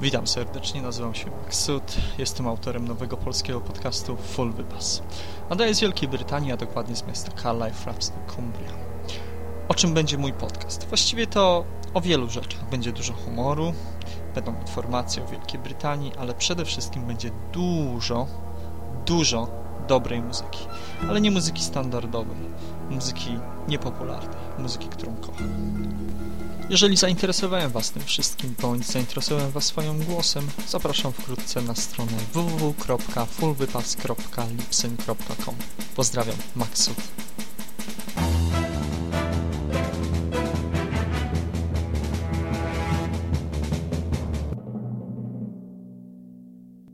Witam serdecznie, nazywam się Maksut, jestem autorem nowego polskiego podcastu Full Wypas. Nadaję z Wielkiej Brytanii, a dokładnie z miasta Carlisle, hrabstwo Cumbria. O czym będzie mój podcast? Właściwie to o wielu rzeczach. Będzie dużo humoru, będą informacje o Wielkiej Brytanii, ale przede wszystkim będzie dużo, dużo dobrej muzyki. Ale nie muzyki standardowej, muzyki niepopularnej, muzyki, którą kocham. Jeżeli zainteresowałem Was tym wszystkim, bądź zainteresowałem Was swoim głosem, zapraszam wkrótce na stronę www.fullwypas.lipsyn.com Pozdrawiam, Maksut.